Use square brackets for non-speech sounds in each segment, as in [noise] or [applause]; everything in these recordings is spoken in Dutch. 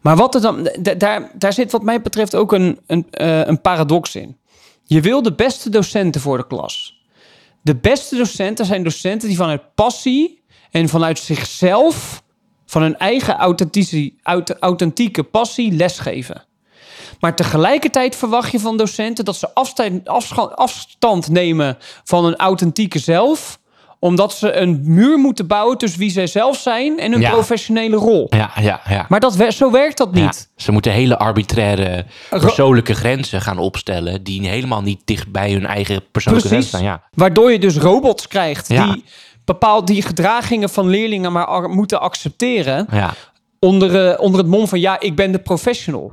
Maar wat er dan, daar, daar zit wat mij betreft ook een, een, eh, een paradox in. Je wil de beste docenten voor de klas. De beste docenten zijn docenten die vanuit passie en vanuit zichzelf, van hun eigen authentieke passie lesgeven. Maar tegelijkertijd verwacht je van docenten dat ze afstand, afstand nemen van hun authentieke zelf, omdat ze een muur moeten bouwen tussen wie zij zelf zijn en hun Ja. professionele rol. Ja, ja, ja. Maar dat, zo werkt dat Ja, niet. ze moeten hele arbitraire persoonlijke grenzen gaan opstellen... die helemaal niet dicht bij hun eigen persoonlijke Precies. grenzen staan. Ja. Waardoor je dus robots krijgt die bepaald die gedragingen van leerlingen maar ar- moeten accepteren Ja. onder, eh, onder het mom van ja, ik ben de professional.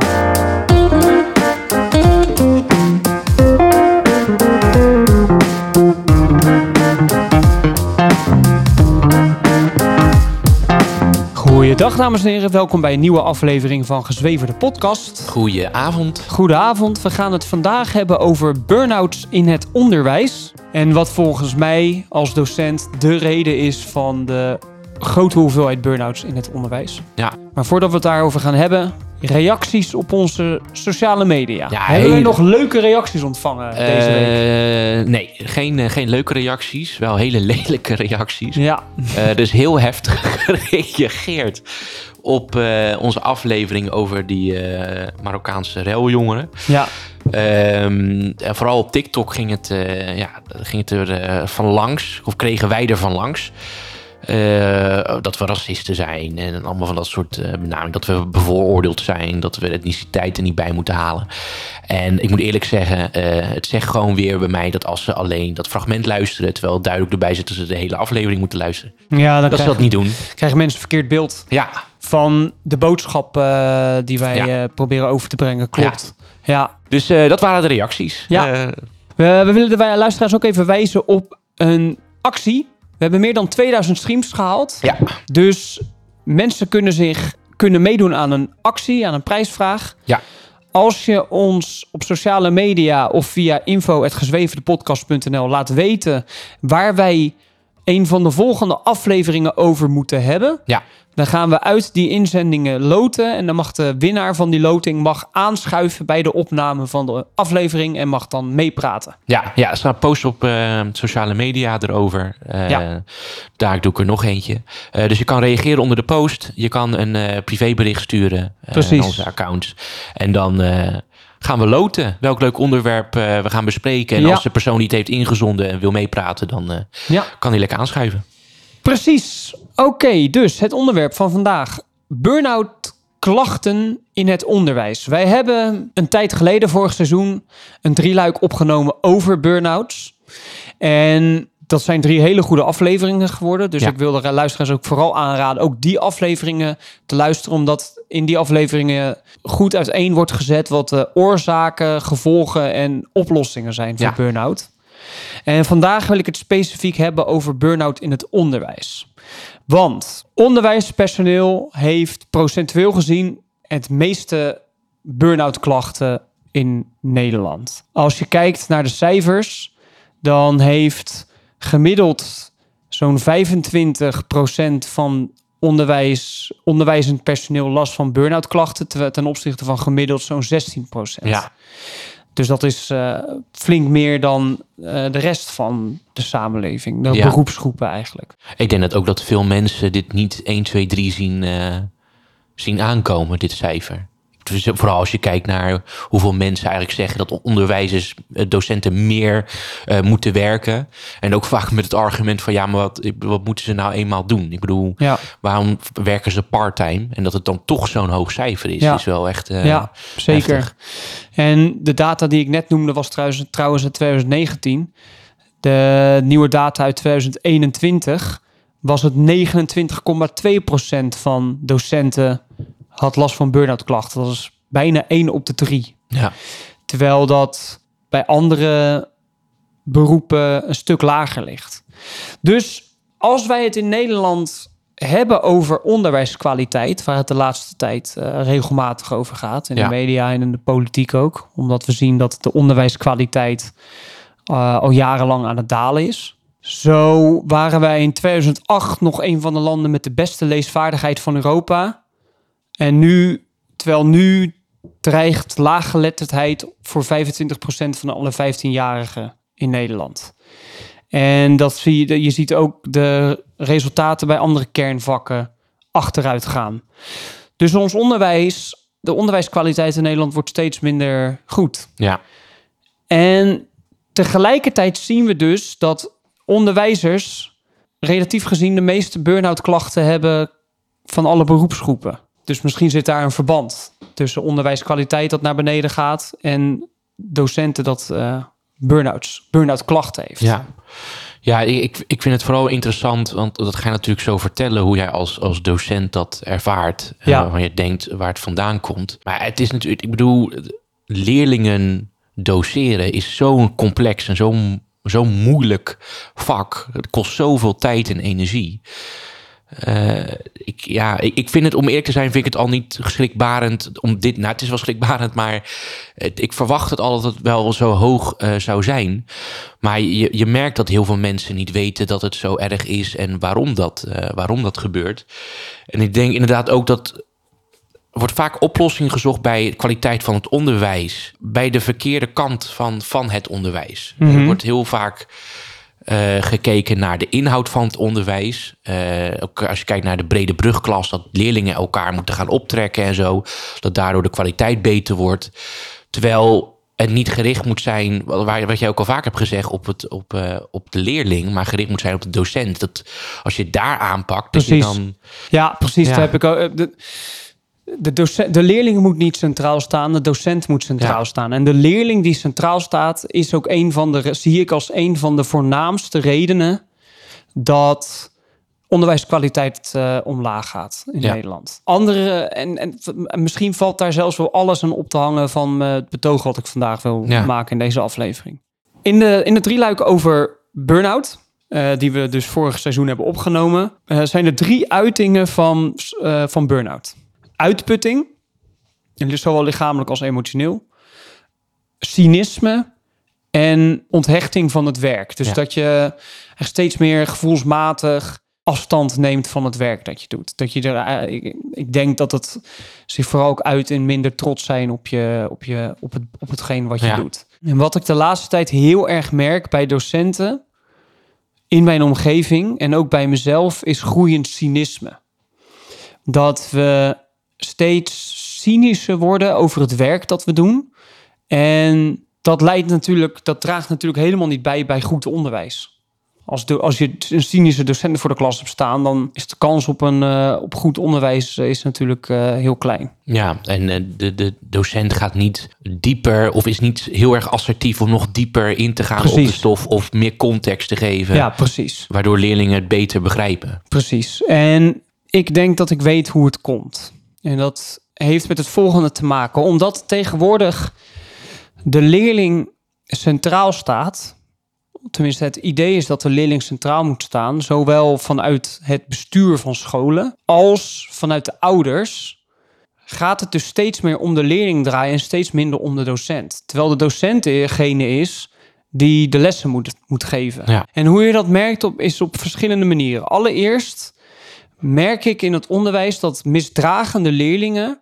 Goeiedag dames en heren, welkom bij een nieuwe aflevering van Gezwever de podcast. Goedenavond. Goedenavond, we gaan het vandaag hebben over burn-outs in het onderwijs. En wat volgens mij als docent de reden is van de grote hoeveelheid burn-outs in het onderwijs. Ja, Maar voordat we het daarover gaan hebben, reacties op onze sociale media. Ja, hebben we hele- nog leuke reacties ontvangen deze week? Eh, nee, geen, eh, geen leuke reacties, wel hele [laughs] lelijke reacties. Ja, er is heel heftig [laughs] gereageerd op onze aflevering over die Marokkaanse ruiljongeren. ja, Ehm, en vooral op TikTok ging het, ja, ging het er van langs, of kregen wij er van langs. Eh, dat we racisten zijn en allemaal van dat soort eh benamingen. Dat we bevooroordeeld zijn, dat we etniciteit er niet bij moeten halen. En ik moet eerlijk zeggen, eh, het zegt gewoon weer bij mij dat als ze alleen dat fragment luisteren, terwijl duidelijk erbij zit dat ze de hele aflevering moeten luisteren, ja dan dat ze krijgen, dat niet doen. krijgen mensen een verkeerd beeld Ja, van de boodschap die wij Ja. proberen over te brengen. Klopt. Ja. dus dat waren de reacties. Ja. We, we willen de wij- luisteraars ook even wijzen op een actie. We hebben meer dan 2000 streams gehaald. ja. Dus mensen kunnen zich kunnen meedoen aan een actie, aan een prijsvraag. Ja. Als je ons op sociale media of via info.gezweverdepodcast.nl laat weten waar wij een van de volgende afleveringen over moeten hebben, Ja. dan gaan we uit die inzendingen loten. En dan mag de winnaar van die loting mag aanschuiven bij de opname van de aflevering en mag dan meepraten. Ja, ja, er staat post op eh, sociale media erover. Eh, Ja. Daar doe ik er nog eentje. Eh, dus je kan reageren onder de post. Je kan een eh, privébericht sturen Precies. naar onze accounts. En dan gaan we loten welk leuk onderwerp eh, we gaan bespreken. En Ja. als de persoon die het heeft ingezonden en wil meepraten, dan eh, Ja. kan hij lekker aanschuiven. Precies. Oké, dus het onderwerp van vandaag. Burnout klachten in het onderwijs. Wij hebben een tijd geleden, vorig seizoen, een drieluik opgenomen over burn-outs. En dat zijn drie hele goede afleveringen geworden. Dus Ja. ik wil de luisteraars ook vooral aanraden ook die afleveringen te luisteren. Omdat in die afleveringen goed uiteen wordt gezet wat de oorzaken, gevolgen en oplossingen zijn voor Ja. burn-out. En vandaag wil ik het specifiek hebben over burn-out in het onderwijs. Want onderwijspersoneel heeft procentueel gezien het meeste burn-out klachten in Nederland. Als je kijkt naar de cijfers, dan heeft gemiddeld zo'n 25% van onderwijs, onderwijzend personeel last van burn-out klachten, ten opzichte van gemiddeld zo'n 16%. Ja, Dus dat is eh, flink meer dan eh, de rest van de samenleving. De Ja. beroepsgroepen eigenlijk. ik denk dat ook dat veel mensen dit niet 1, 2, 3 zien, eh, zien aankomen, dit cijfer. Dus vooral als je kijkt naar hoeveel mensen eigenlijk zeggen dat onderwijzers, eh, docenten meer eh, moeten werken. En ook vaak met het argument van ja, maar wat, wat moeten ze nou eenmaal doen? Ik bedoel, Ja, waarom werken ze part-time? En dat het dan toch zo'n hoog cijfer is, Ja. is wel echt eh, ja zeker. heftig. En de data die ik net noemde was trouwens, trouwens uit 2019. De nieuwe data uit 2021 was het 29,2% van docenten had last van burn-out klachten. Dat is bijna 1 op de 3. Ja, Terwijl dat bij andere beroepen een stuk lager ligt. Dus als wij het in Nederland hebben over onderwijskwaliteit, waar het de laatste tijd uh, regelmatig over gaat, in Ja. de media en in de politiek ook, omdat we zien dat de onderwijskwaliteit uh, al jarenlang aan het dalen is. Zo waren wij in 2008 nog een van de landen met de beste leesvaardigheid van Europa. En nu, terwijl nu dreigt laaggeletterdheid voor 25% van alle 15-jarigen in Nederland. En dat zie je, je ziet ook de resultaten bij andere kernvakken achteruit gaan. Dus ons onderwijs, de onderwijskwaliteit in Nederland wordt steeds minder goed. Ja. En tegelijkertijd zien we dus dat onderwijzers relatief gezien de meeste burn-out klachten hebben van alle beroepsgroepen. Dus misschien zit daar een verband tussen onderwijskwaliteit dat naar beneden gaat en docenten dat uh, burn-outs, burn-out klachten heeft. Ja. Ja, ik, ik vind het vooral interessant, want dat ga je natuurlijk zo vertellen hoe jij als, als docent dat ervaart. Ja. Uh, je denkt waar het vandaan komt. Maar het is natuurlijk, ik bedoel, leerlingen doseren is zo'n complex en zo'n zo'n moeilijk vak. Het kost zoveel tijd en energie. Uh, ik, ja, ik, ik vind het, om eerlijk te zijn, vind ik het al niet schrikbarend om dit. Nou, het is wel schrikbarend, maar het, ik verwacht het al dat het wel zo hoog uh, zou zijn. Maar je, je merkt dat heel veel mensen niet weten dat het zo erg is en waarom dat, uh, waarom dat gebeurt. En ik denk inderdaad ook dat. Er wordt vaak oplossing gezocht bij de kwaliteit van het onderwijs. Bij de verkeerde kant van, van het onderwijs. Mm -hmm. Er wordt heel vaak uh, gekeken naar de inhoud van het onderwijs. Uh, ook als je kijkt naar de brede brugklas, dat leerlingen elkaar moeten gaan optrekken en zo. Dat daardoor de kwaliteit beter wordt. Terwijl het niet gericht moet zijn, wat jij ook al vaak hebt gezegd, op, het, op, uh, op de leerling, maar gericht moet zijn op de docent. Dat als je daar aanpakt, precies. dat je dan. Ja, precies. Ja. Dat heb ik ook. De, de, docent, de leerling moet niet centraal staan, de docent moet centraal ja. staan. En de leerling die centraal staat, is ook een van de, zie ik als een van de voornaamste redenen dat onderwijskwaliteit uh, omlaag gaat in ja. Nederland. Andere, en, en, en, misschien valt daar zelfs wel alles aan op te hangen van uh, het betoog wat ik vandaag wil ja. maken in deze aflevering. In de, in de drieluik over burn-out, uh, die we dus vorig seizoen hebben opgenomen, zijn er drie uitingen van, van burn-out uitputting, zowel lichamelijk als emotioneel, cynisme en onthechting van het werk. Dus ja. dat je steeds meer gevoelsmatig afstand neemt van het werk dat je doet. Dat je er, ik, ik denk dat het zich vooral ook uit in minder trots zijn op, je, op, je, op, het, op hetgeen wat je ja. doet. En wat ik de laatste tijd heel erg merk bij docenten in mijn omgeving en ook bij mezelf is groeiend cynisme. Dat we steeds cynischer worden over het werk dat we doen. En dat leidt natuurlijk, dat draagt natuurlijk helemaal niet bij bij goed onderwijs. Als, de, als je een cynische docent voor de klas hebt staan, dan is de kans op, een, uh, op goed onderwijs is natuurlijk uh, heel klein. Ja, en de, de docent gaat niet dieper of is niet heel erg assertief om nog dieper in te gaan precies. op de stof of meer context te geven. Ja, precies. Waardoor leerlingen het beter begrijpen. Precies. En ik denk dat ik weet hoe het komt. En dat heeft met het volgende te maken. Omdat tegenwoordig de leerling centraal staat. Tenminste, het idee is dat de leerling centraal moet staan. Zowel vanuit het bestuur van scholen als vanuit de ouders. Gaat het dus steeds meer om de leerling draaien en steeds minder om de docent. Terwijl de docent degene is die de lessen moet, moet geven. Ja. En hoe je dat merkt op, is op verschillende manieren. Allereerst merk ik in het onderwijs dat misdragende leerlingen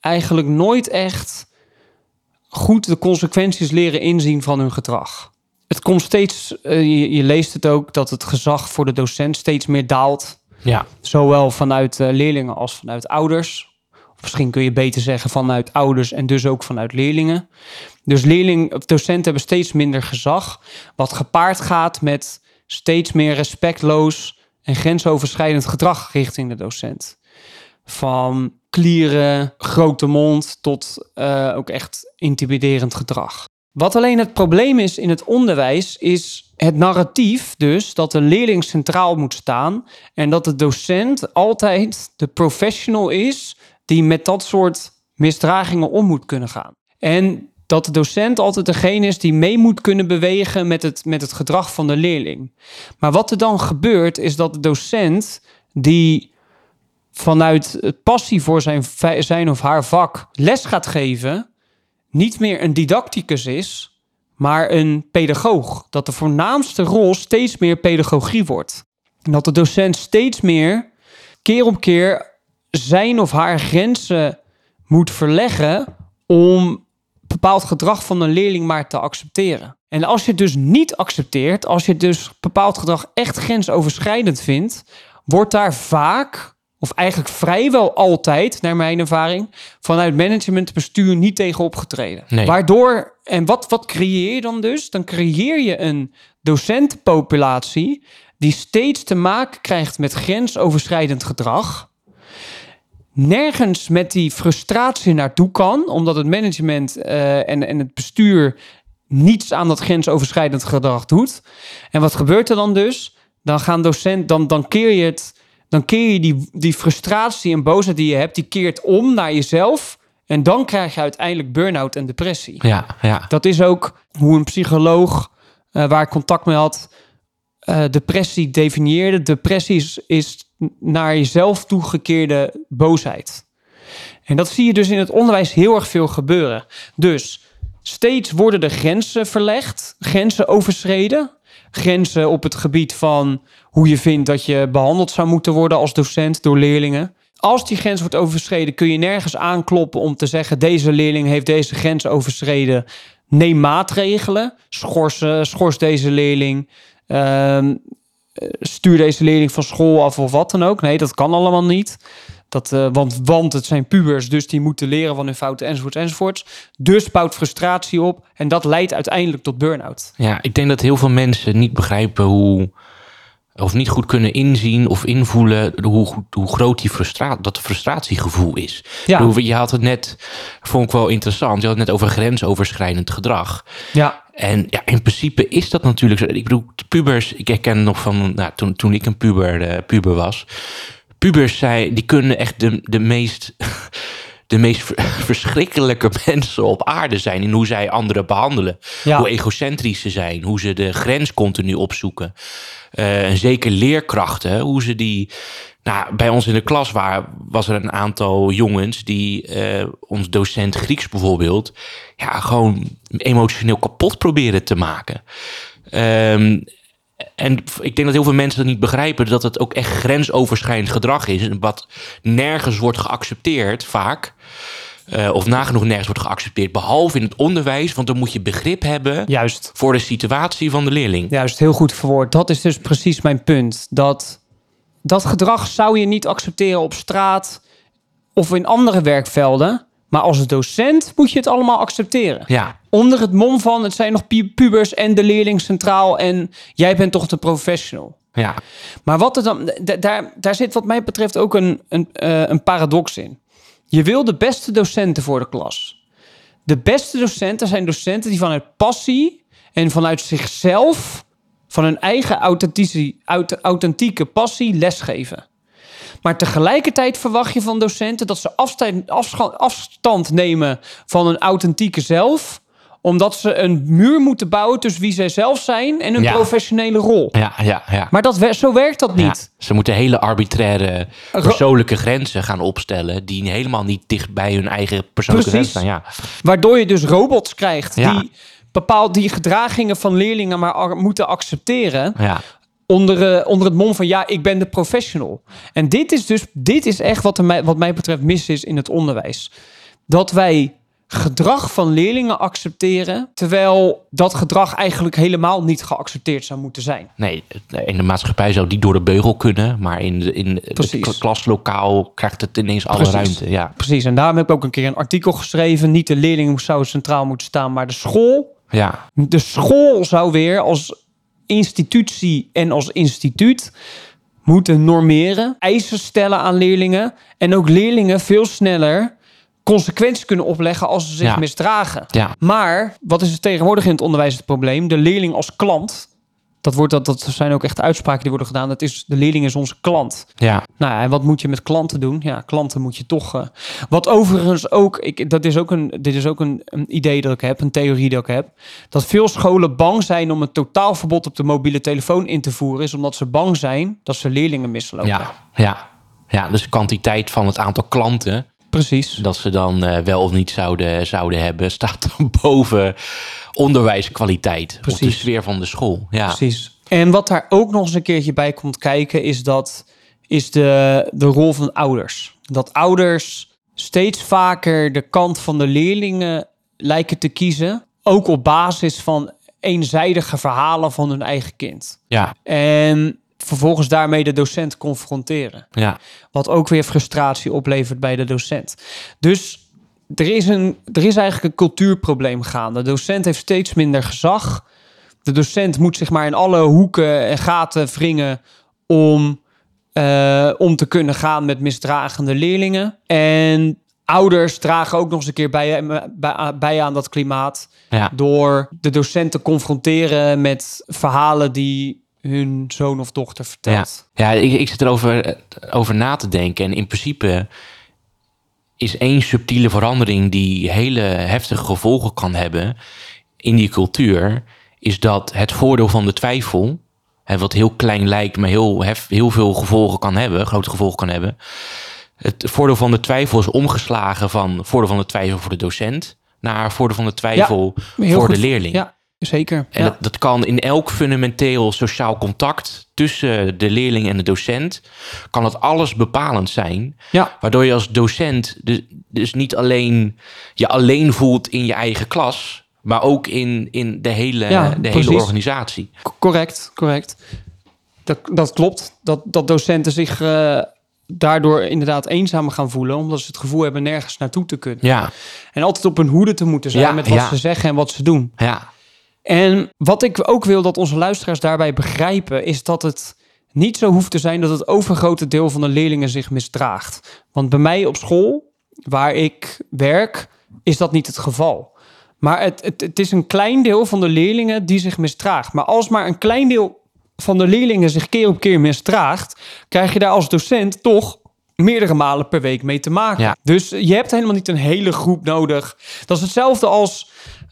eigenlijk nooit echt goed de consequenties leren inzien van hun gedrag. Het komt steeds, uh, je, je, leest het ook, dat het gezag voor de docent steeds meer daalt. Ja. Zowel vanuit uh, leerlingen als vanuit ouders. Of misschien kun je beter zeggen vanuit ouders en dus ook vanuit leerlingen. Dus leerling, docenten hebben steeds minder gezag, wat gepaard gaat met steeds meer respectloos en grensoverschrijdend gedrag richting de docent. Van klieren, grote mond tot uh, ook echt intimiderend gedrag. Wat alleen het probleem is in het onderwijs, is het narratief dus dat de leerling centraal moet staan en dat de docent altijd de professional is die met dat soort misdragingen om moet kunnen gaan. En dat de docent altijd degene is die mee moet kunnen bewegen met het, met het gedrag van de leerling. Maar wat er dan gebeurt, is dat de docent die vanuit passie voor zijn, zijn of haar vak les gaat geven, niet meer een didacticus is, maar een pedagoog. Dat de voornaamste rol steeds meer pedagogie wordt. En dat de docent steeds meer, keer op keer, zijn of haar grenzen moet verleggen om bepaald gedrag van een leerling maar te accepteren. En als je het dus niet accepteert, als je dus bepaald gedrag echt grensoverschrijdend vindt, wordt daar vaak, of eigenlijk vrijwel altijd, naar mijn ervaring, vanuit managementbestuur niet tegen opgetreden. Nee. Waardoor, en wat, wat creëer je dan dus? Dan creëer je een docentenpopulatie die steeds te maken krijgt met grensoverschrijdend gedrag nergens met die frustratie naartoe kan, omdat het management uh, en, en het bestuur niets aan dat grensoverschrijdend gedrag doet. En wat gebeurt er dan dus? Dan gaan docent, dan, dan keer je het, dan keer je die, die frustratie en boosheid die je hebt, die keert om naar jezelf. En dan krijg je uiteindelijk burn-out en depressie. Ja, ja. Dat is ook hoe een psycholoog uh, waar ik contact mee had, uh, depressie definieerde. Depressie is, is naar jezelf toegekeerde boosheid. En dat zie je dus in het onderwijs heel erg veel gebeuren. Dus steeds worden de grenzen verlegd, grenzen overschreden. Grenzen op het gebied van hoe je vindt dat je behandeld zou moeten worden als docent door leerlingen. Als die grens wordt overschreden, kun je nergens aankloppen om te zeggen: deze leerling heeft deze grens overschreden. Neem maatregelen. Schorsen, schors deze leerling. Uh, stuur deze leerling van school af of wat dan ook. Nee, dat kan allemaal niet. Dat, uh, want, want het zijn pubers, dus die moeten leren van hun fouten enzovoorts enzovoorts. Dus bouwt frustratie op en dat leidt uiteindelijk tot burn-out. Ja, ik denk dat heel veel mensen niet begrijpen hoe... of niet goed kunnen inzien of invoelen hoe, hoe groot die frustratie, dat frustratiegevoel is. Ja. Je had het net, vond ik wel interessant, je had het net over grensoverschrijdend gedrag. Ja. En ja, in principe is dat natuurlijk zo. Ik bedoel, pubers, ik herken nog van nou, toen, toen ik een puber, uh, puber was. Pubers, zij, die kunnen echt de, de meest de meest [laughs] verschrikkelijke [laughs] mensen op aarde zijn in hoe zij anderen behandelen. Ja. Hoe egocentrisch ze zijn, hoe ze de grens continu opzoeken. Uh, en zeker leerkrachten, hoe ze die. Nou, bij ons in de klas waar, was er een aantal jongens die uh, ons docent Grieks bijvoorbeeld, ja, gewoon emotioneel kapot proberen te maken. Um, en ik denk dat heel veel mensen dat niet begrijpen, dat het ook echt grensoverschrijdend gedrag is. Wat nergens wordt geaccepteerd, vaak. Uh, of nagenoeg nergens wordt geaccepteerd, behalve in het onderwijs. Want dan moet je begrip hebben Juist. voor de situatie van de leerling. Juist, heel goed verwoord. Dat is dus precies mijn punt. Dat, dat gedrag zou je niet accepteren op straat of in andere werkvelden. Maar als docent moet je het allemaal accepteren. Ja. Onder het mom van het zijn nog pubers en de leerling centraal en jij bent toch de professional. Ja. Maar wat er dan, daar, daar zit wat mij betreft ook een, een, uh, een paradox in. Je wil de beste docenten voor de klas. De beste docenten zijn docenten die vanuit passie en vanuit zichzelf, van hun eigen authentieke passie lesgeven. Maar tegelijkertijd verwacht je van docenten dat ze afstand, afstand nemen van hun authentieke zelf omdat ze een muur moeten bouwen tussen wie zij zelf zijn en hun Ja. professionele rol. Ja, ja, ja. Maar dat, zo werkt dat Ja, niet. ze moeten hele arbitraire persoonlijke grenzen gaan opstellen... die helemaal niet dicht bij hun eigen persoonlijke Precies. grenzen staan. Ja. Waardoor je dus robots krijgt die bepaald die gedragingen van leerlingen maar ar- moeten accepteren. Ja. Onder, eh, onder het mom van ja, ik ben de professional. En dit is dus, dit is echt wat, er mij, wat mij betreft mis is in het onderwijs. Dat wij gedrag van leerlingen accepteren, terwijl dat gedrag eigenlijk helemaal niet geaccepteerd zou moeten zijn. Nee, in de maatschappij zou die door de beugel kunnen... maar in, in Precies. het klaslokaal krijgt het ineens alle Precies. ruimte. Ja. Precies, en daarom heb ik ook een keer een artikel geschreven. Niet de leerling zou centraal moeten staan, maar de school. Ja. De school zou weer als institutie en als instituut moeten normeren, eisen stellen aan leerlingen en ook leerlingen veel sneller consequenties kunnen opleggen als ze zich Ja. misdragen. Ja. Maar wat is er tegenwoordig in het onderwijs het probleem? De leerling als klant Dat, wordt, dat, dat zijn ook echt uitspraken die worden gedaan. Dat is, de leerling is onze klant. Ja, Nou, ja, en wat moet je met klanten doen? Ja, klanten moet je toch. eh, wat overigens ook, ik, dat is ook een, dit is ook een, een idee dat ik heb, een theorie dat ik heb. Dat veel scholen bang zijn om een totaalverbod op de mobiele telefoon in te voeren, is omdat ze bang zijn dat ze leerlingen mislopen. ja, ja. Ja, dus de kwantiteit van het aantal klanten precies. dat ze dan eh, wel of niet zouden, zouden hebben, [laughs] staat dan boven onderwijskwaliteit. Of de Precies. sfeer van de school. Ja, Precies. En wat daar ook nog eens een keertje bij komt kijken, is dat is de, de rol van ouders. Dat ouders steeds vaker de kant van de leerlingen lijken te kiezen. Ook op basis van eenzijdige verhalen van hun eigen kind. ja, En vervolgens daarmee de docent confronteren. ja. Wat ook weer frustratie oplevert bij de docent. Dus er is, een, er is eigenlijk een cultuurprobleem gaande. De docent heeft steeds minder gezag. De docent moet zich maar in alle hoeken en gaten wringen om, eh, om te kunnen gaan met misdragende leerlingen. En ouders dragen ook nog eens een keer bij, bij, bij aan dat klimaat ja. door de docent te confronteren met verhalen die hun zoon of dochter vertelt. Ja, ik, ik zit erover eh, over na te denken. En in principe is één subtiele verandering die hele heftige gevolgen kan hebben in die cultuur, is dat het voordeel van de twijfel, hè, wat heel klein lijkt, maar heel, hef, heel veel gevolgen kan hebben, grote gevolgen kan hebben. Het voordeel van de twijfel is omgeslagen van voordeel van de twijfel voor de docent naar voordeel van de twijfel voor goed. de leerling. Ja, zeker. En ja. dat, dat kan in elk fundamenteel sociaal contact tussen de leerling en de docent, kan het alles bepalend zijn. ja, Waardoor je als docent dus, dus niet alleen je alleen voelt in je eigen klas, maar ook in, in de, hele, Ja, de precies. hele organisatie. c- correct, correct. Dat, dat klopt. Dat, dat docenten zich eh, daardoor inderdaad eenzaam gaan voelen, omdat ze het gevoel hebben nergens naartoe te kunnen. Ja, En altijd op hun hoede te moeten zijn Ja, met wat ze zeggen en wat ze doen. ja, En wat ik ook wil dat onze luisteraars daarbij begrijpen, is dat het niet zo hoeft te zijn dat het overgrote deel van de leerlingen zich misdraagt. Want bij mij op school, waar ik werk, is dat niet het geval. Maar het, het, het is een klein deel van de leerlingen die zich misdraagt. Maar als maar een klein deel van de leerlingen zich keer op keer misdraagt, krijg je daar als docent toch meerdere malen per week mee te maken. Ja. Dus je hebt helemaal niet een hele groep nodig. Dat is hetzelfde als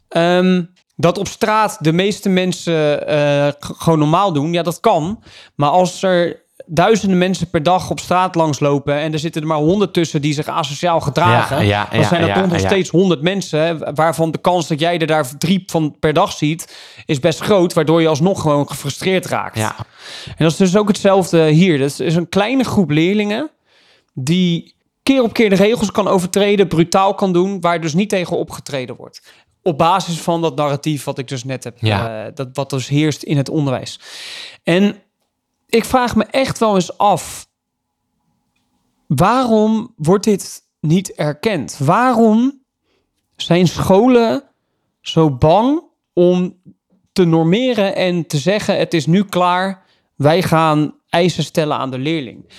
ehm, dat op straat de meeste mensen eh, gewoon normaal doen. Ja, dat kan. Maar als er duizenden mensen per dag op straat langslopen en er zitten er maar honderd tussen die zich asociaal gedragen, Ja, ja, dan ja, zijn er toch nog steeds honderd mensen waarvan de kans dat jij er daar drie van per dag ziet is best groot, waardoor je alsnog gewoon gefrustreerd raakt. ja, En dat is dus ook hetzelfde hier. Dat is een kleine groep leerlingen die keer op keer de regels kan overtreden, brutaal kan doen, waar dus niet tegen opgetreden wordt. Op basis van dat narratief wat ik dus net heb, Ja. eh, dat wat dus heerst in het onderwijs. En ik vraag me echt wel eens af, waarom wordt dit niet erkend? Waarom zijn scholen zo bang om te normeren en te zeggen: het is nu klaar, wij gaan eisen stellen aan de leerling.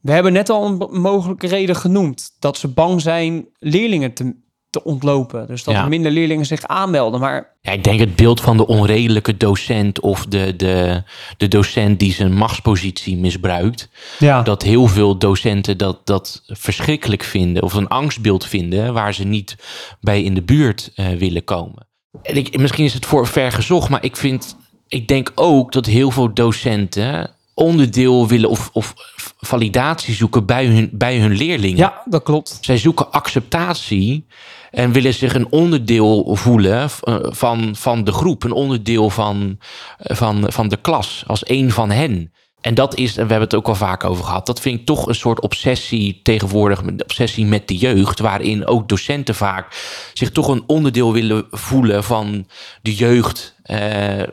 We hebben net al een mogelijke reden genoemd dat ze bang zijn leerlingen te, te ontlopen. Dus dat Ja. er minder leerlingen zich aanmelden. Maar Ja, ik denk het beeld van de onredelijke docent of de, de, de docent die zijn machtspositie misbruikt. ja, Dat heel veel docenten dat, dat verschrikkelijk vinden of een angstbeeld vinden waar ze niet bij in de buurt eh, willen komen. En ik, misschien is het voor ver gezocht, maar ik vind, ik denk ook dat heel veel docenten onderdeel willen of, of validatie zoeken bij hun, bij hun leerlingen. ja, dat klopt. Zij zoeken acceptatie en willen zich een onderdeel voelen eh, van, van de groep, een onderdeel van, van, van de klas, als een van hen. En dat is, en we hebben het ook al vaak over gehad, dat vind ik toch een soort obsessie tegenwoordig, een obsessie met de jeugd, waarin ook docenten vaak zich toch een onderdeel willen voelen van de jeugd, eh,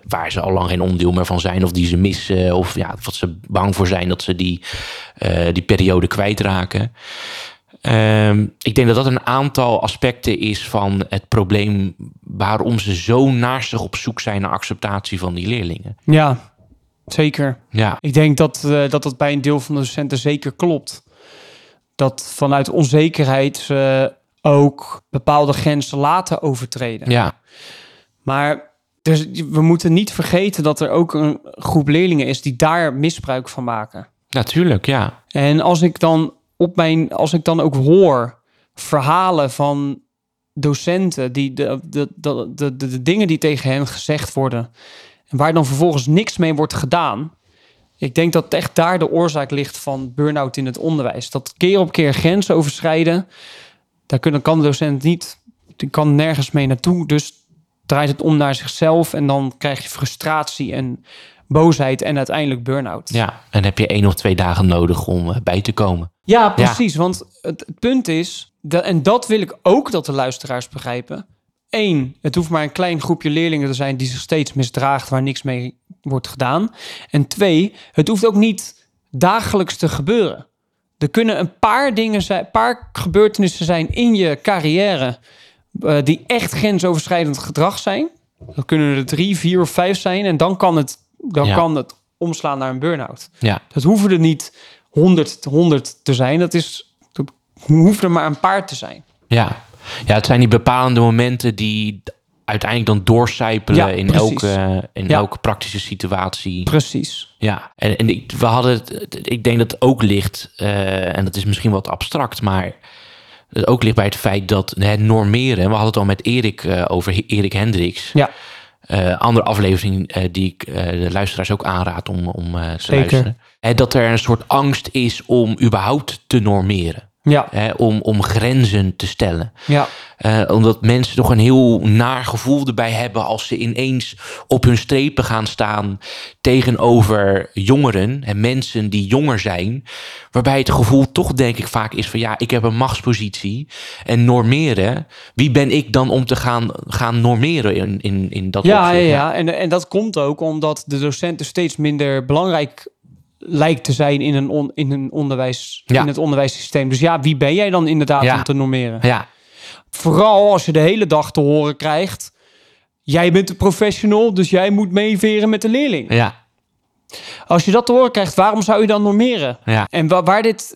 waar ze al lang geen onderdeel meer van zijn, of die ze missen, of ja, wat ze bang voor zijn dat ze die, eh, die periode kwijtraken. Ehm, ik denk dat dat een aantal aspecten is van het probleem waarom ze zo naastig op zoek zijn naar acceptatie van die leerlingen. Ja, zeker. Ja, Ik denk dat, eh, dat dat bij een deel van de docenten zeker klopt. Dat vanuit onzekerheid ze ook bepaalde grenzen laten overtreden. ja, Maar Dus we moeten niet vergeten dat er ook een groep leerlingen is die daar misbruik van maken. Natuurlijk, ja. En als ik dan op mijn, als ik dan ook hoor verhalen van docenten die de, de, de, de, de, de dingen die tegen hen gezegd worden en waar dan vervolgens niks mee wordt gedaan. Ik denk dat echt daar de oorzaak ligt van burn-out in het onderwijs. Dat keer op keer grenzen overschrijden, daar kunnen, kan de docent niet, die kan nergens mee naartoe. Dus draait het om naar zichzelf en dan krijg je frustratie en boosheid en uiteindelijk burn-out. Ja, en heb je één of twee dagen nodig om eh, bij te komen. Ja, precies. Want het, het punt is, dat, en dat wil ik ook dat de luisteraars begrijpen. Eén, het hoeft maar een klein groepje leerlingen te zijn die zich steeds misdraagt waar niks mee wordt gedaan. En twee, het hoeft ook niet dagelijks te gebeuren. Er kunnen een paar dingen zijn, paar gebeurtenissen zijn in je carrière uh, die echt grensoverschrijdend gedrag zijn. Dan kunnen er drie, vier of vijf zijn en dan kan het, dan Ja. kan het omslaan naar een burn-out. Ja, Dat hoeven er niet 100, 100 te zijn. Dat is, dat hoeft er maar een paar te zijn. ja. Ja, het zijn die bepalende momenten die uiteindelijk dan doorcijpelen Ja, in, precies. elke, in Ja. elke praktische situatie. Precies. Ja, en, en ik, we hadden het, ik denk dat het ook ligt, eh, en dat is misschien wat abstract, maar het ook ligt bij het feit dat het normeren, we hadden het al met Erik eh, over Erik Hendricks, Ja, eh, andere aflevering die ik de luisteraars ook aanraad om, om te Zeker. luisteren. Hè, dat er een soort angst is om überhaupt te normeren. Ja, Hè, om, om grenzen te stellen. ja. Eh, omdat mensen toch een heel naar gevoel erbij hebben als ze ineens op hun strepen gaan staan tegenover jongeren en mensen die jonger zijn. Waarbij het gevoel toch denk ik vaak is van ja, ik heb een machtspositie en normeren. Wie ben ik dan om te gaan, gaan normeren in, in, in dat Ja, ja, opzicht? ja. En, en dat komt ook omdat de docenten steeds minder belangrijk lijkt te zijn in een, on, in een onderwijs, Ja. in het onderwijssysteem. Dus ja, wie ben jij dan inderdaad Ja. om te normeren? Ja, Vooral als je de hele dag te horen krijgt, jij bent de professional, dus jij moet meeveren met de leerling. ja, Als je dat te horen krijgt, waarom zou je dan normeren? ja, En wa- waar dit.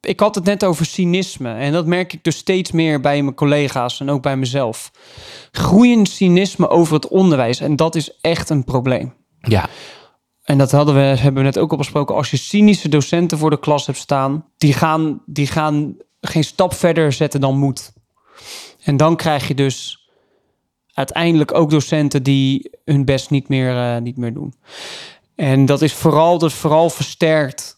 Ik had het net over cynisme. En dat merk ik dus steeds meer bij mijn collega's en ook bij mezelf. Groeiend cynisme over het onderwijs. En dat is echt een probleem. ja, En dat hadden we, hebben we net ook al besproken. Als je cynische docenten voor de klas hebt staan, die gaan, die gaan geen stap verder zetten dan moet. En dan krijg je dus uiteindelijk ook docenten die hun best niet meer, eh, niet meer doen. En dat is vooral, dat vooral versterkt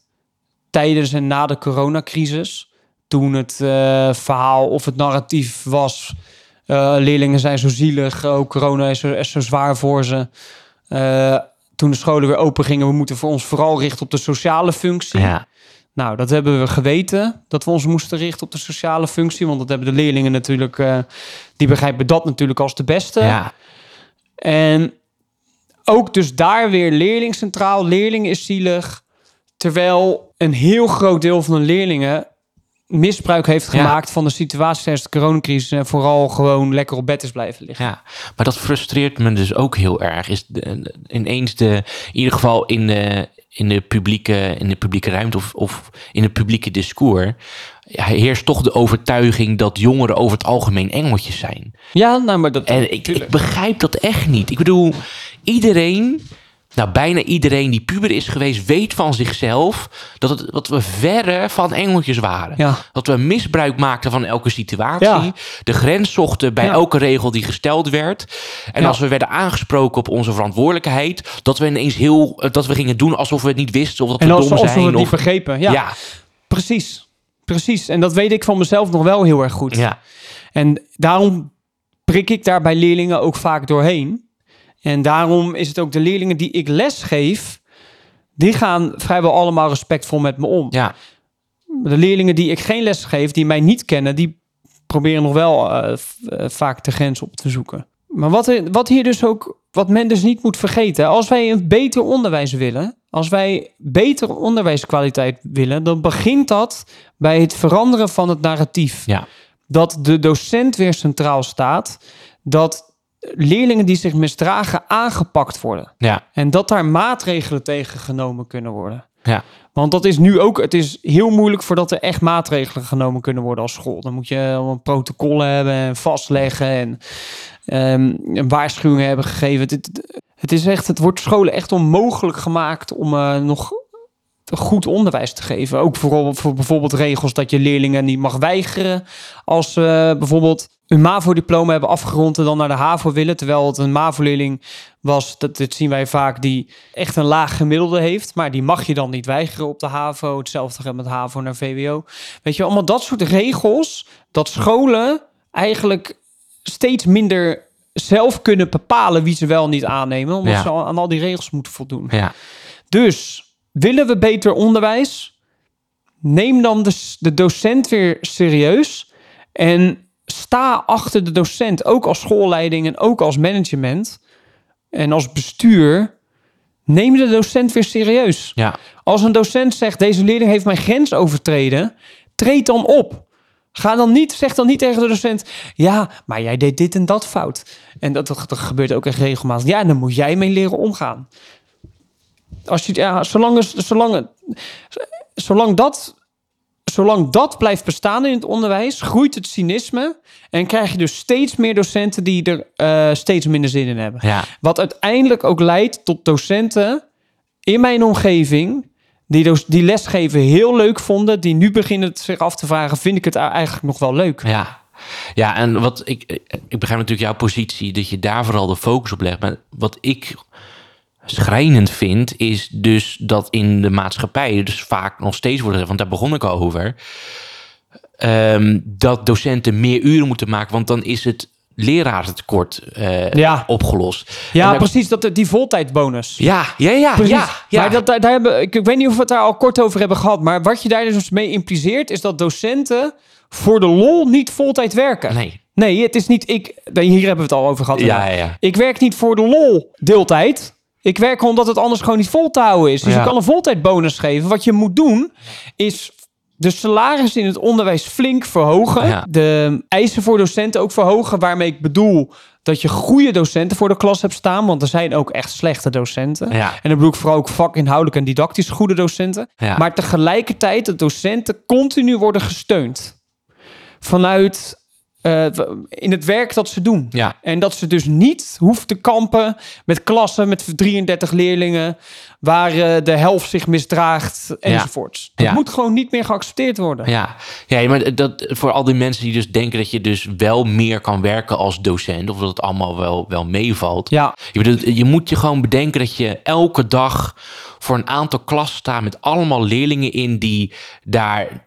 tijdens en na de coronacrisis. Toen het eh, verhaal of het narratief was... eh, leerlingen zijn zo zielig, ook corona is zo, is zo zwaar voor ze. Toen de scholen weer open gingen, we moeten voor ons vooral richten op de sociale functie. ja, Nou, dat hebben we geweten, dat we ons moesten richten op de sociale functie. Want dat hebben de leerlingen natuurlijk, eh, die begrijpen dat natuurlijk als de beste. ja, En ook dus daar weer leerling centraal. Leerling is zielig. Terwijl een heel groot deel van de leerlingen misbruik heeft Ja. gemaakt van de situatie tijdens de coronacrisis. En vooral gewoon lekker op bed is blijven liggen. Ja, maar dat frustreert me dus ook heel erg. Is de, ineens de, in ieder geval in de, in de, publieke, in de publieke ruimte of, of in het publieke discours. Ja, heerst toch de overtuiging dat jongeren over het algemeen engeltjes zijn. Ja, nou, maar dat... En ik, begrijp dat echt niet. Ik bedoel, iedereen, nou bijna iedereen die puber is geweest, weet van zichzelf dat, het, dat we verre van engeltjes waren. Ja. Dat we misbruik maakten van elke situatie. Ja. De grens zochten bij Ja. elke regel die gesteld werd. En als we werden aangesproken op onze verantwoordelijkheid, dat we ineens heel, dat we gingen doen alsof we het niet wisten of dat En we als dom alsof we zijn. het niet begrepen. Ja, ja, precies. Precies. En dat weet ik van mezelf nog wel heel erg goed. ja, En daarom prik ik daar bij leerlingen ook vaak doorheen. En daarom is het ook de leerlingen die ik les geef, die gaan vrijwel allemaal respectvol met me om. ja, De leerlingen die ik geen les geef, die mij niet kennen, die proberen nog wel eh, eh, vaak de grens op te zoeken. Maar wat, er- wat hier dus ook, wat men dus niet moet vergeten, als wij een beter onderwijs willen, als wij beter onderwijskwaliteit willen, dan begint dat bij het veranderen van het narratief ja, dat de docent weer centraal staat. Dat leerlingen die zich misdragen aangepakt worden. Ja, En dat daar maatregelen tegen genomen kunnen worden. ja, Want dat is nu ook, het is heel moeilijk voordat er echt maatregelen genomen kunnen worden als school. Dan moet je een protocol hebben en vastleggen en ehm, een waarschuwing hebben gegeven. Het, het, is echt, het wordt scholen echt onmogelijk gemaakt om eh, nog goed onderwijs te geven. Ook vooral voor bijvoorbeeld regels dat je leerlingen niet mag weigeren als ze bijvoorbeeld een MAVO-diploma hebben afgerond en dan naar de HAVO willen. Terwijl het een MAVO-leerling was, dat, dit zien wij vaak, die echt een laag gemiddelde heeft. Maar die mag je dan niet weigeren op de HAVO. Hetzelfde geldt met HAVO naar VWO. Weet je, allemaal dat soort regels, dat scholen eigenlijk steeds minder zelf kunnen bepalen wie ze wel niet aannemen. Omdat Ja. ze aan al die regels moeten voldoen. ja. Dus willen we beter onderwijs? Neem dan de, de docent weer serieus. En sta achter de docent, ook als schoolleiding en ook als management en als bestuur. Neem de docent weer serieus. ja. Als een docent zegt: deze leerling heeft mijn grens overtreden, treed dan op. Ga dan niet, zeg dan niet tegen de docent: ja, maar jij deed dit en dat fout. En dat, dat gebeurt ook echt regelmatig. Ja, dan moet jij mee leren omgaan. Als je, ja, zolang, zolang, zolang, dat, zolang dat blijft bestaan in het onderwijs, groeit het cynisme. En krijg je dus steeds meer docenten die er eh, steeds minder zin in hebben. ja. Wat uiteindelijk ook leidt tot docenten in mijn omgeving. Die, dus- die lesgeven heel leuk vonden. Die nu beginnen zich af te vragen: vind ik het eigenlijk nog wel leuk? Ja. Ja, en wat ik, ik begrijp natuurlijk jouw positie dat je daar vooral de focus op legt. Maar wat ik schrijnend vind, is dus dat in de maatschappij dus vaak nog steeds wordt gezegd, want daar begon ik al over, ehm, dat docenten meer uren moeten maken, want dan is het lerarentekort eh Ja. opgelost. Ja, precies. Dat, die voltijdbonus. Ja, ja, ja, Precies. ja, ja. Maar dat, daar, daar hebben, ik, ik weet niet of we het daar al kort over hebben gehad. Maar wat je daar dus mee impliceert, is dat docenten voor de lol niet voltijd werken. Nee. Nee, het is niet ik. Hier hebben we het al over gehad. Ja, ja, ja. Ik werk niet voor de lol deeltijd. Ik werk omdat het anders gewoon niet vol te houden is. Dus Ja. je kan een voltijdbonus geven. Wat je moet doen, is de salaris in het onderwijs flink verhogen. Ja. De eisen voor docenten ook verhogen. Waarmee ik bedoel dat je goede docenten voor de klas hebt staan. Want er zijn ook echt slechte docenten. Ja. En dan bedoel ik vooral ook vakinhoudelijk en didactisch goede docenten. Ja. Maar tegelijkertijd dat docenten continu worden gesteund. Vanuit eh, in het werk dat ze doen. Ja. En dat ze dus niet hoeft te kampen met klassen met 33 leerlingen... waar eh, de helft zich misdraagt enzovoorts. Dat Ja. moet gewoon niet meer geaccepteerd worden. Ja, ja maar dat, voor al die mensen die dus denken dat je dus wel meer kan werken als docent, of dat het allemaal wel, wel meevalt. Ja. Je, bedoelt, je moet je gewoon bedenken dat je elke dag voor een aantal klassen staat met allemaal leerlingen in die daar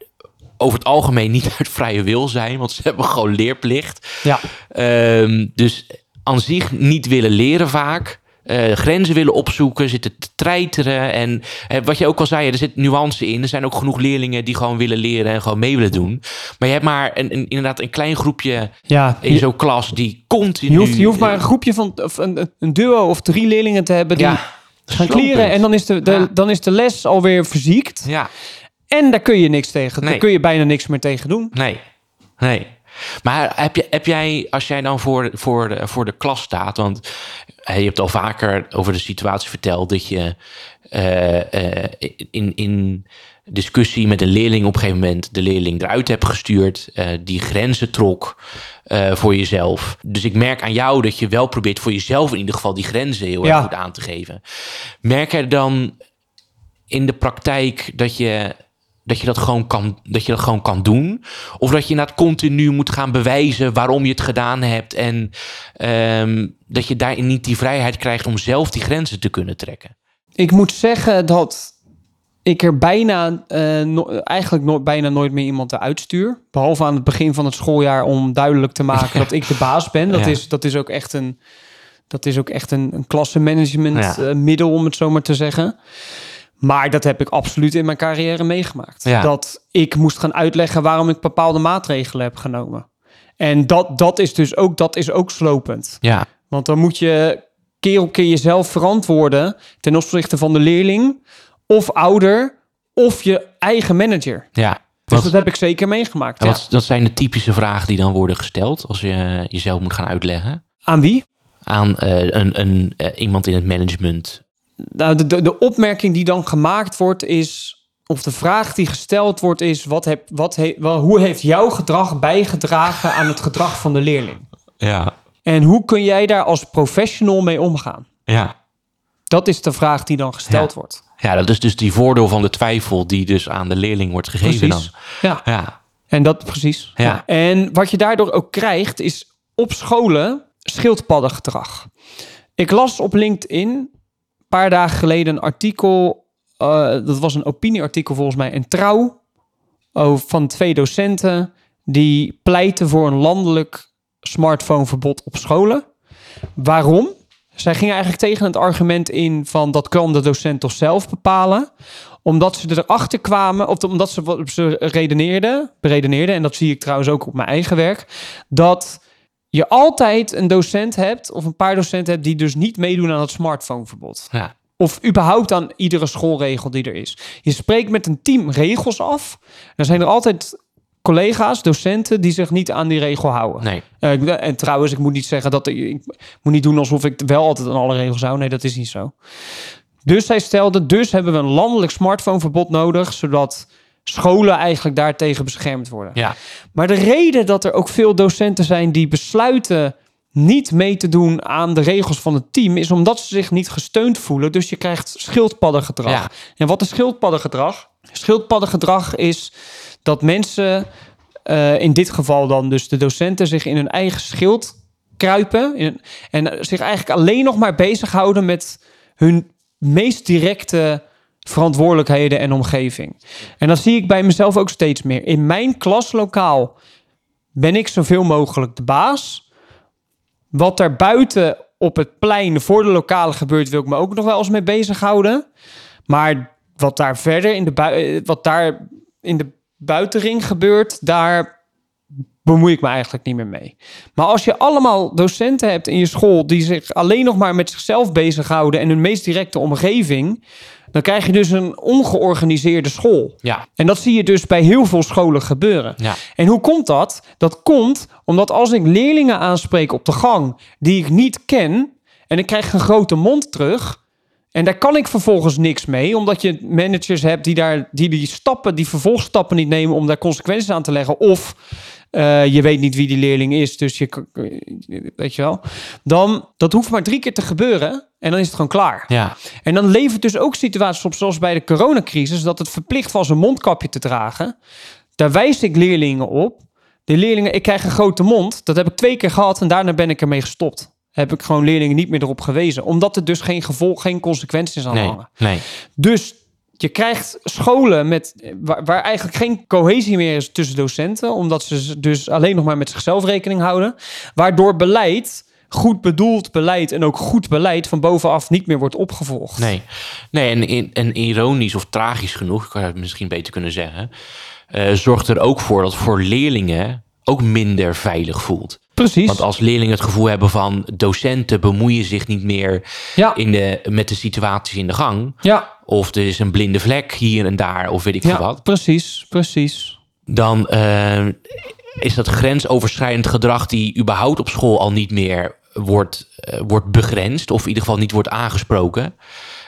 over het algemeen niet uit vrije wil zijn, want ze [laughs] hebben gewoon leerplicht. Ja. Ehm, dus aan zich niet willen leren vaak. eh, grenzen willen opzoeken, zitten te treiteren. En eh, wat je ook al zei, er zit nuance in. Er zijn ook genoeg leerlingen die gewoon willen leren en gewoon mee willen doen. Maar je hebt maar een, een, inderdaad een klein groepje Ja, in zo'n klas die continu... je hoeft, je hoeft maar een groepje van of een, een duo of drie leerlingen te hebben die ja, gaan kleren. En dan is de, de, Ja. dan is de les alweer verziekt. Ja, En daar kun je niks tegen. Daar Nee. kun je bijna niks meer tegen doen. nee, nee. Maar heb, je, heb jij, als jij dan voor, voor, de, voor de klas staat, want je hebt al vaker over de situatie verteld dat je eh, eh, in, in discussie met een leerling op een gegeven moment de leerling eruit hebt gestuurd, eh, die grenzen trok voor jezelf. Dus ik merk aan jou dat je wel probeert voor jezelf in ieder geval die grenzen heel Ja. erg goed aan te geven. Merk je dan in de praktijk dat je dat je dat gewoon kan, dat je dat gewoon kan doen, of dat je inderdaad continu moet gaan bewijzen waarom je het gedaan hebt en ehm, dat je daarin niet die vrijheid krijgt om zelf die grenzen te kunnen trekken. Ik moet zeggen dat ik er bijna, eh, no- eigenlijk nooit, bijna nooit meer iemand eruit stuur. Behalve aan het begin van het schooljaar om duidelijk te maken [laughs] dat ik de baas ben. Dat, Ja. is, dat is ook echt een, dat is ook echt een, een klassenmanagement Ja. eh, middel, om het zo maar te zeggen. Maar dat heb ik absoluut in mijn carrière meegemaakt. Ja. Dat ik moest gaan uitleggen waarom ik bepaalde maatregelen heb genomen. En dat, dat is dus ook, dat is ook slopend. Ja, Want dan moet je keer op keer jezelf verantwoorden ten opzichte van de leerling of ouder of je eigen manager. ja. Dus Wat, dat heb ik zeker meegemaakt. ja. wat, dat zijn de typische vragen die dan worden gesteld als je jezelf moet gaan uitleggen. Aan wie? aan eh, een, een, eh, iemand in het management? Nou, de, de, de opmerking die dan gemaakt wordt is... of de vraag die gesteld wordt is... Wat heb, wat he, wel, hoe heeft jouw gedrag bijgedragen aan het gedrag van de leerling? Ja, En hoe kun jij daar als professional mee omgaan? ja. Dat is de vraag die dan gesteld Ja. wordt. Ja, dat is dus die voordeel van de twijfel die dus aan de leerling wordt gegeven Precies. dan. Ja. Ja, En dat precies. Ja. En wat je daardoor ook krijgt, is op scholen schildpaddengedrag. Ik las op LinkedIn paar dagen geleden een artikel. eh, dat was een opinieartikel volgens mij. Een trouw over, van twee docenten die pleiten voor een landelijk smartphoneverbod op scholen. Waarom? Zij gingen eigenlijk tegen het argument in van dat kan de docent toch zelf bepalen omdat ze erachter kwamen, of omdat ze, ze redeneerden, beredeneerden, en dat zie ik trouwens ook op mijn eigen werk, dat je altijd een docent hebt, of een paar docenten hebt, die dus niet meedoen aan het smartphoneverbod. ja, Of überhaupt aan iedere schoolregel die er is. Je spreekt met een team regels af. Dan zijn er altijd collega's, docenten, die zich niet aan die regel houden. nee. Eh, en trouwens, ik moet niet zeggen dat ik, ik moet niet doen alsof ik wel altijd aan alle regels hou. Nee, dat is niet zo. Dus zij stelde, dus hebben we een landelijk smartphoneverbod nodig, zodat scholen eigenlijk daartegen beschermd worden. Ja, Maar de reden dat er ook veel docenten zijn die besluiten niet mee te doen aan de regels van het team, is omdat ze zich niet gesteund voelen. Dus je krijgt schildpaddengedrag. Ja. En wat is schildpaddengedrag? Schildpaddengedrag is dat mensen, eh, in dit geval dan dus de docenten, zich in hun eigen schild kruipen in, en zich eigenlijk alleen nog maar bezighouden met hun meest directe verantwoordelijkheden en omgeving. En dat zie ik bij mezelf ook steeds meer. In mijn klaslokaal ben ik zoveel mogelijk de baas. Wat daar buiten op het plein voor de lokale gebeurt, wil ik me ook nog wel eens mee bezighouden. Maar wat daar verder in de, eh, wat daar in de buitenring gebeurt, daar bemoei ik me eigenlijk niet meer mee. Maar als je allemaal docenten hebt in je school die zich alleen nog maar met zichzelf bezighouden en hun meest directe omgeving, dan krijg je dus een ongeorganiseerde school. ja, En dat zie je dus bij heel veel scholen gebeuren. ja. En hoe komt dat? Dat komt omdat als ik leerlingen aanspreek op de gang die ik niet ken en ik krijg een grote mond terug. En daar kan ik vervolgens niks mee, omdat je managers hebt die daar die, die stappen, die vervolgstappen niet nemen om daar consequenties aan te leggen. Of eh, je weet niet wie die leerling is, dus je weet je wel. Dan dat hoeft maar drie keer te gebeuren en dan is het gewoon klaar. Ja, En dan levert dus ook situaties op, zoals bij de coronacrisis, dat het verplicht was een mondkapje te dragen. Daar wijs ik leerlingen op. De leerlingen, ik krijg een grote mond. Dat heb ik twee keer gehad en daarna ben ik ermee gestopt. Heb ik gewoon leerlingen niet meer erop gewezen. Omdat er dus geen gevolg, geen consequenties aan nee, hangen. nee. Dus je krijgt scholen met, waar, waar eigenlijk geen cohesie meer is tussen docenten. Omdat ze dus alleen nog maar met zichzelf rekening houden. Waardoor beleid, goed bedoeld beleid en ook goed beleid van bovenaf niet meer wordt opgevolgd. Nee, nee en, en ironisch of tragisch genoeg, ik zou het misschien beter kunnen zeggen, eh, zorgt er ook voor dat voor leerlingen ook minder veilig voelt. Precies. Want als leerlingen het gevoel hebben van docenten bemoeien zich niet meer ja, in de, met de situaties in de gang, ja, of er is een blinde vlek hier en daar, of weet ik veel ja, wat, precies, precies. dan eh, is dat grensoverschrijdend gedrag die überhaupt op school al niet meer wordt, eh, wordt begrensd, of in ieder geval niet wordt aangesproken,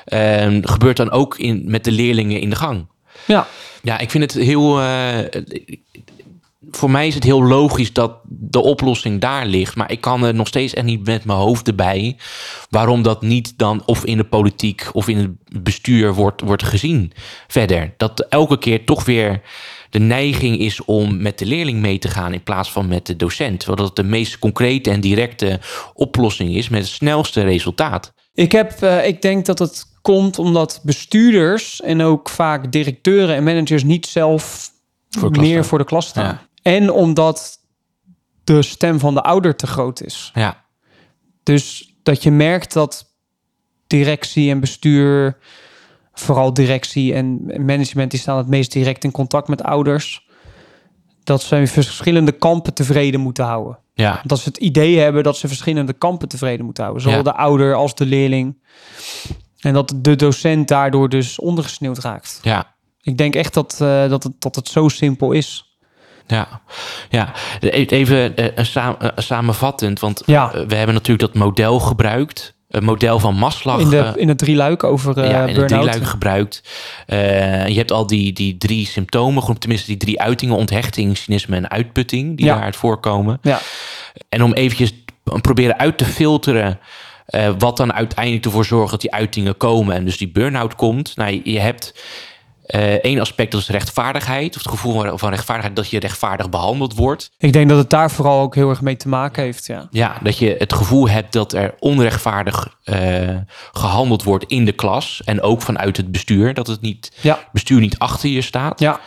eh, gebeurt dan ook in, met de leerlingen in de gang. Ja, Ja, ik vind het heel. eh, voor mij is het heel logisch dat de oplossing daar ligt. Maar ik kan er nog steeds echt niet met mijn hoofd erbij. waarom dat niet dan of in de politiek of in het bestuur wordt, wordt gezien verder. Dat elke keer toch weer de neiging is om met de leerling mee te gaan in plaats van met de docent. Terwijl dat de meest concrete en directe oplossing is met het snelste resultaat. ik, heb, eh, ik denk dat het komt omdat bestuurders en ook vaak directeuren en managers niet zelf Voor meer voor de klas staan. Ja. En omdat de stem van de ouder te groot is. Ja, Dus dat je merkt dat directie en bestuur, vooral directie en management, die staan het meest direct in contact met ouders. Dat ze verschillende kampen tevreden moeten houden. ja, Dat ze het idee hebben dat ze verschillende kampen tevreden moeten houden. Zowel Ja. de ouder als de leerling. En dat de docent daardoor dus ondergesneeuwd raakt. ja. Ik denk echt dat, eh, dat, het, dat het zo simpel is. Ja, ja. E- even eh, een eh, samenvattend, want Ja. eh, we hebben natuurlijk dat model gebruikt. Het model van Maslach. In de, in het drieluik over eh ja, in het burn-out. drieluik gebruikt. Je hebt al die, die drie symptomen, tenminste die drie uitingen, onthechting, cynisme en uitputting, die Ja. daaruit voorkomen. Ja, En om eventjes proberen uit te filteren wat dan uiteindelijk ervoor zorgt dat die uitingen komen en dus die burn-out komt. Nou, je- je hebt eh, één aspect, dat is rechtvaardigheid, of het gevoel van- rechtvaardigheid dat je rechtvaardig behandeld wordt. ik denk dat het daar vooral ook heel erg mee te maken heeft. Ja, Ja, dat je het gevoel hebt dat er onrechtvaardig eh, gehandeld wordt in de klas en ook vanuit het bestuur, dat het niet, ja, bestuur niet achter je staat. ja.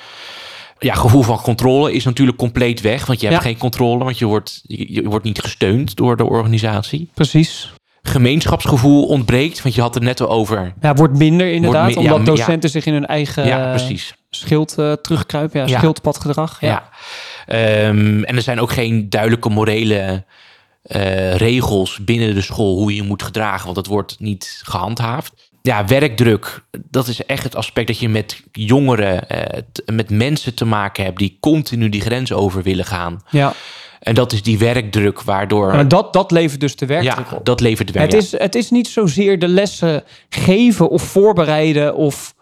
Ja, gevoel van controle is natuurlijk compleet weg, want je hebt Ja. geen controle, want je wordt, je, je wordt niet gesteund door de organisatie. precies. Gemeenschapsgevoel ontbreekt, want je had het net over. Ja, wordt minder inderdaad, mi- omdat ja. docenten zich in hun eigen ja, precies. schild eh, terugkruipen. Ja, schildpadgedrag. Ja. Ehm, en er zijn ook geen duidelijke morele eh, regels binnen de school hoe je je moet gedragen, want dat wordt niet gehandhaafd. Ja, werkdruk, dat is echt het aspect dat je met jongeren, eh, met mensen te maken hebt die continu die grens over willen gaan. ja. En dat is die werkdruk waardoor. Maar dat, dat levert dus de werkdruk ja, op. dat levert werk. Het, is, het is niet zozeer de lessen geven of voorbereiden of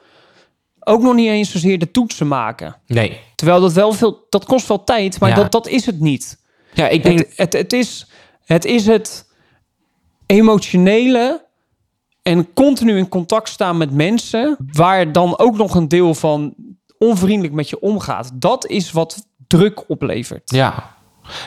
ook nog niet eens zozeer de toetsen maken. Nee. Terwijl dat wel veel, dat kost wel tijd, maar Ja. dat, dat is het niet. Ja, ik denk. Het, het, het, is, het is het emotionele en continu in contact staan met mensen, waar dan ook nog een deel van onvriendelijk met je omgaat. Dat is wat druk oplevert. Ja.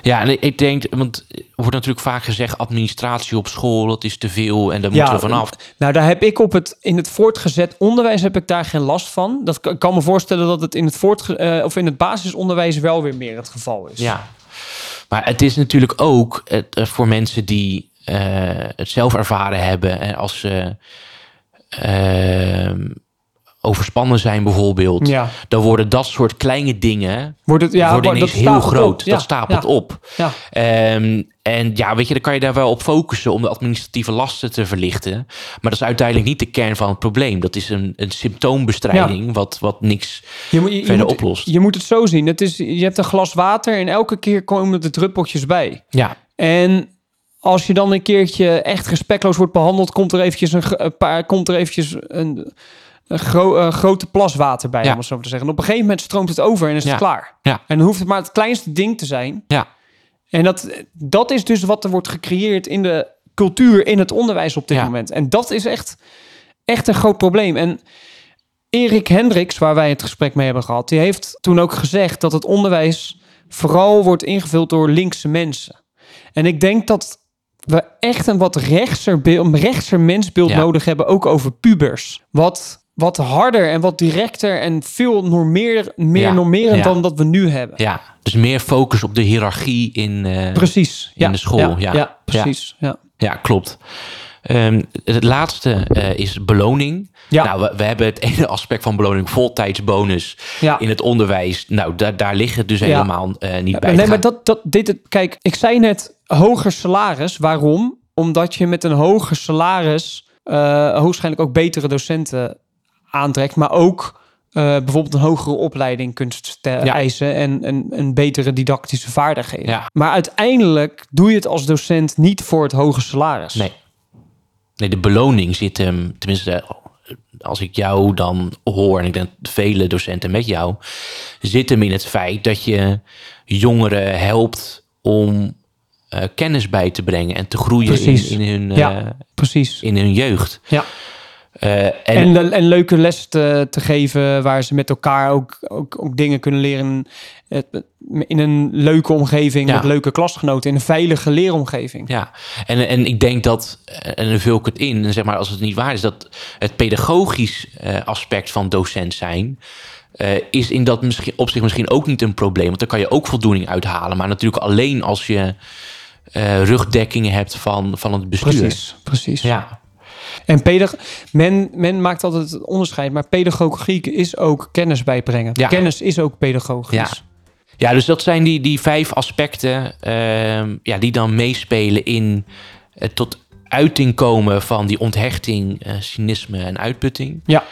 Ja, en ik- denk, want er wordt natuurlijk vaak gezegd: administratie op school, dat is te veel en daar moeten we vanaf. Nou, daar heb ik op het, in het voortgezet onderwijs heb ik daar geen last van. Dat ik kan me voorstellen dat het in het, voortge, eh, of in het basisonderwijs wel weer meer het geval is. Ja. Maar het is natuurlijk ook het, eh, voor mensen die eh, het zelf ervaren hebben en als ze ehm, overspannen zijn bijvoorbeeld, Ja. dan worden dat soort kleine dingen Wordt het, ja, worden ineens heel groot. Ja, Dat stapelt op. Ja. Ehm, en ja, weet je, dan kan je daar wel op focussen om de administratieve lasten te verlichten. Maar dat is uiteindelijk niet de kern van het probleem. Dat is een, een symptoombestrijding wat, wat niks Je, moet- je, je verder moet, oplost. je moet het zo zien. Het is, je hebt een glas water en elke keer komen er druppeltjes bij. Ja, En als je dan een keertje echt respectloos wordt behandeld, komt er eventjes een paar, komt er eventjes een, een gro- een grote plas water bij, Ja. om het zo maar te zeggen. En op een gegeven moment stroomt het over en is Ja. het klaar. Ja. En dan hoeft het maar het kleinste ding te zijn. ja, En dat, dat is dus wat er wordt gecreëerd in de cultuur, in het onderwijs op dit Ja. moment. En dat is echt, echt een groot probleem. En Erik Hendricks, waar wij het gesprek mee hebben gehad, die heeft toen ook gezegd dat het onderwijs vooral wordt ingevuld door linkse mensen. En ik denk dat we echt een wat rechtser, beeld, een rechtser mensbeeld Ja. nodig hebben, ook over pubers. Wat, wat harder en wat directer en veel normeer, meer Ja. normerend Ja. dan dat we nu hebben. ja. Dus meer focus op de hiërarchie in, eh, Precies. in de school, ja. ja precies. Ja. Ja, klopt. Ehm, het laatste eh, is beloning. Ja. Nou, we, we hebben het [laughs] ene aspect van beloning, voltijdsbonus Ja. in het onderwijs. Nou, daar daar ligt het dus Ja. helemaal eh, niet bij. nee, maar dat, dat, dit, het- kijk, ik zei net hoger salaris. Waarom? Omdat je met een hoger salaris hoogstwaarschijnlijk ook betere docenten aantrekt, maar ook eh, bijvoorbeeld een hogere opleiding kunt Ja. eisen en, en een betere didactische vaardigheden. Ja. Maar uiteindelijk doe je het als docent niet voor het hoge salaris. Nee. Nee, de beloning zit hem, tenminste, als ik jou dan hoor, en ik denk vele docenten met jou, zit hem in het feit dat je jongeren helpt om eh, kennis bij te brengen en te groeien in, in, hun, Ja. eh, Precies. in hun jeugd. Ja. En, En, en, en leuke lessen te, te geven waar ze met elkaar ook, ook, ook dingen kunnen leren. eh, In een leuke omgeving, Ja. met leuke klasgenoten, in een veilige leeromgeving. Ja, en, en ik denk dat, eh, en dan vul ik het in, en zeg maar als het niet waar is, dat het pedagogisch eh, aspect van docent zijn, eh, is in dat misschien, opzicht misschien ook niet een probleem. Want daar kan je ook voldoening uithalen. Maar natuurlijk alleen als je eh rugdekkingen hebt van, van het bestuur. Precies, precies. Ja, En pedag men, men maakt altijd het onderscheid, maar pedagogiek is ook kennis bijbrengen. Ja. Kennis is ook pedagogisch. Ja. ja dus dat zijn die, die vijf aspecten ehm, ja, die dan meespelen in het tot uiting komen van die onthechting, eh, cynisme en uitputting. Ja.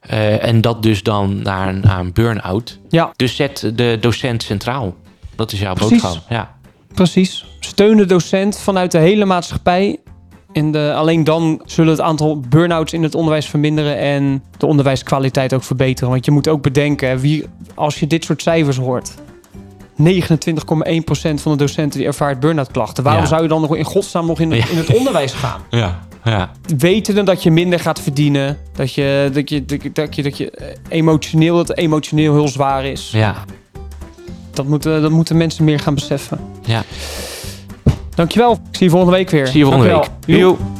Eh, en dat dus dan naar een, naar een burn-out. Ja. Dus zet de docent centraal. Dat is jouw Precies. boodschap. Ja. Precies. Steun de docent vanuit de hele maatschappij. En de, alleen dan zullen het aantal burn-outs in het onderwijs verminderen en de onderwijskwaliteit ook verbeteren. Want je moet ook bedenken, wie, als je dit soort cijfers hoort. 29,1% van de docenten die ervaart burn-out klachten. Waarom Ja. zou je dan nog in godsnaam nog in, Ja. in het onderwijs gaan? Ja. Ja. Wetende dat je minder gaat verdienen. Dat je, dat je, dat je, dat je, dat je emotioneel, dat emotioneel heel zwaar is. Ja. Dat, moeten, dat moeten mensen meer gaan beseffen. Ja. Dankjewel. Ik zie je volgende week weer. Zie je volgende Dankjewel. week. Joep. Joep.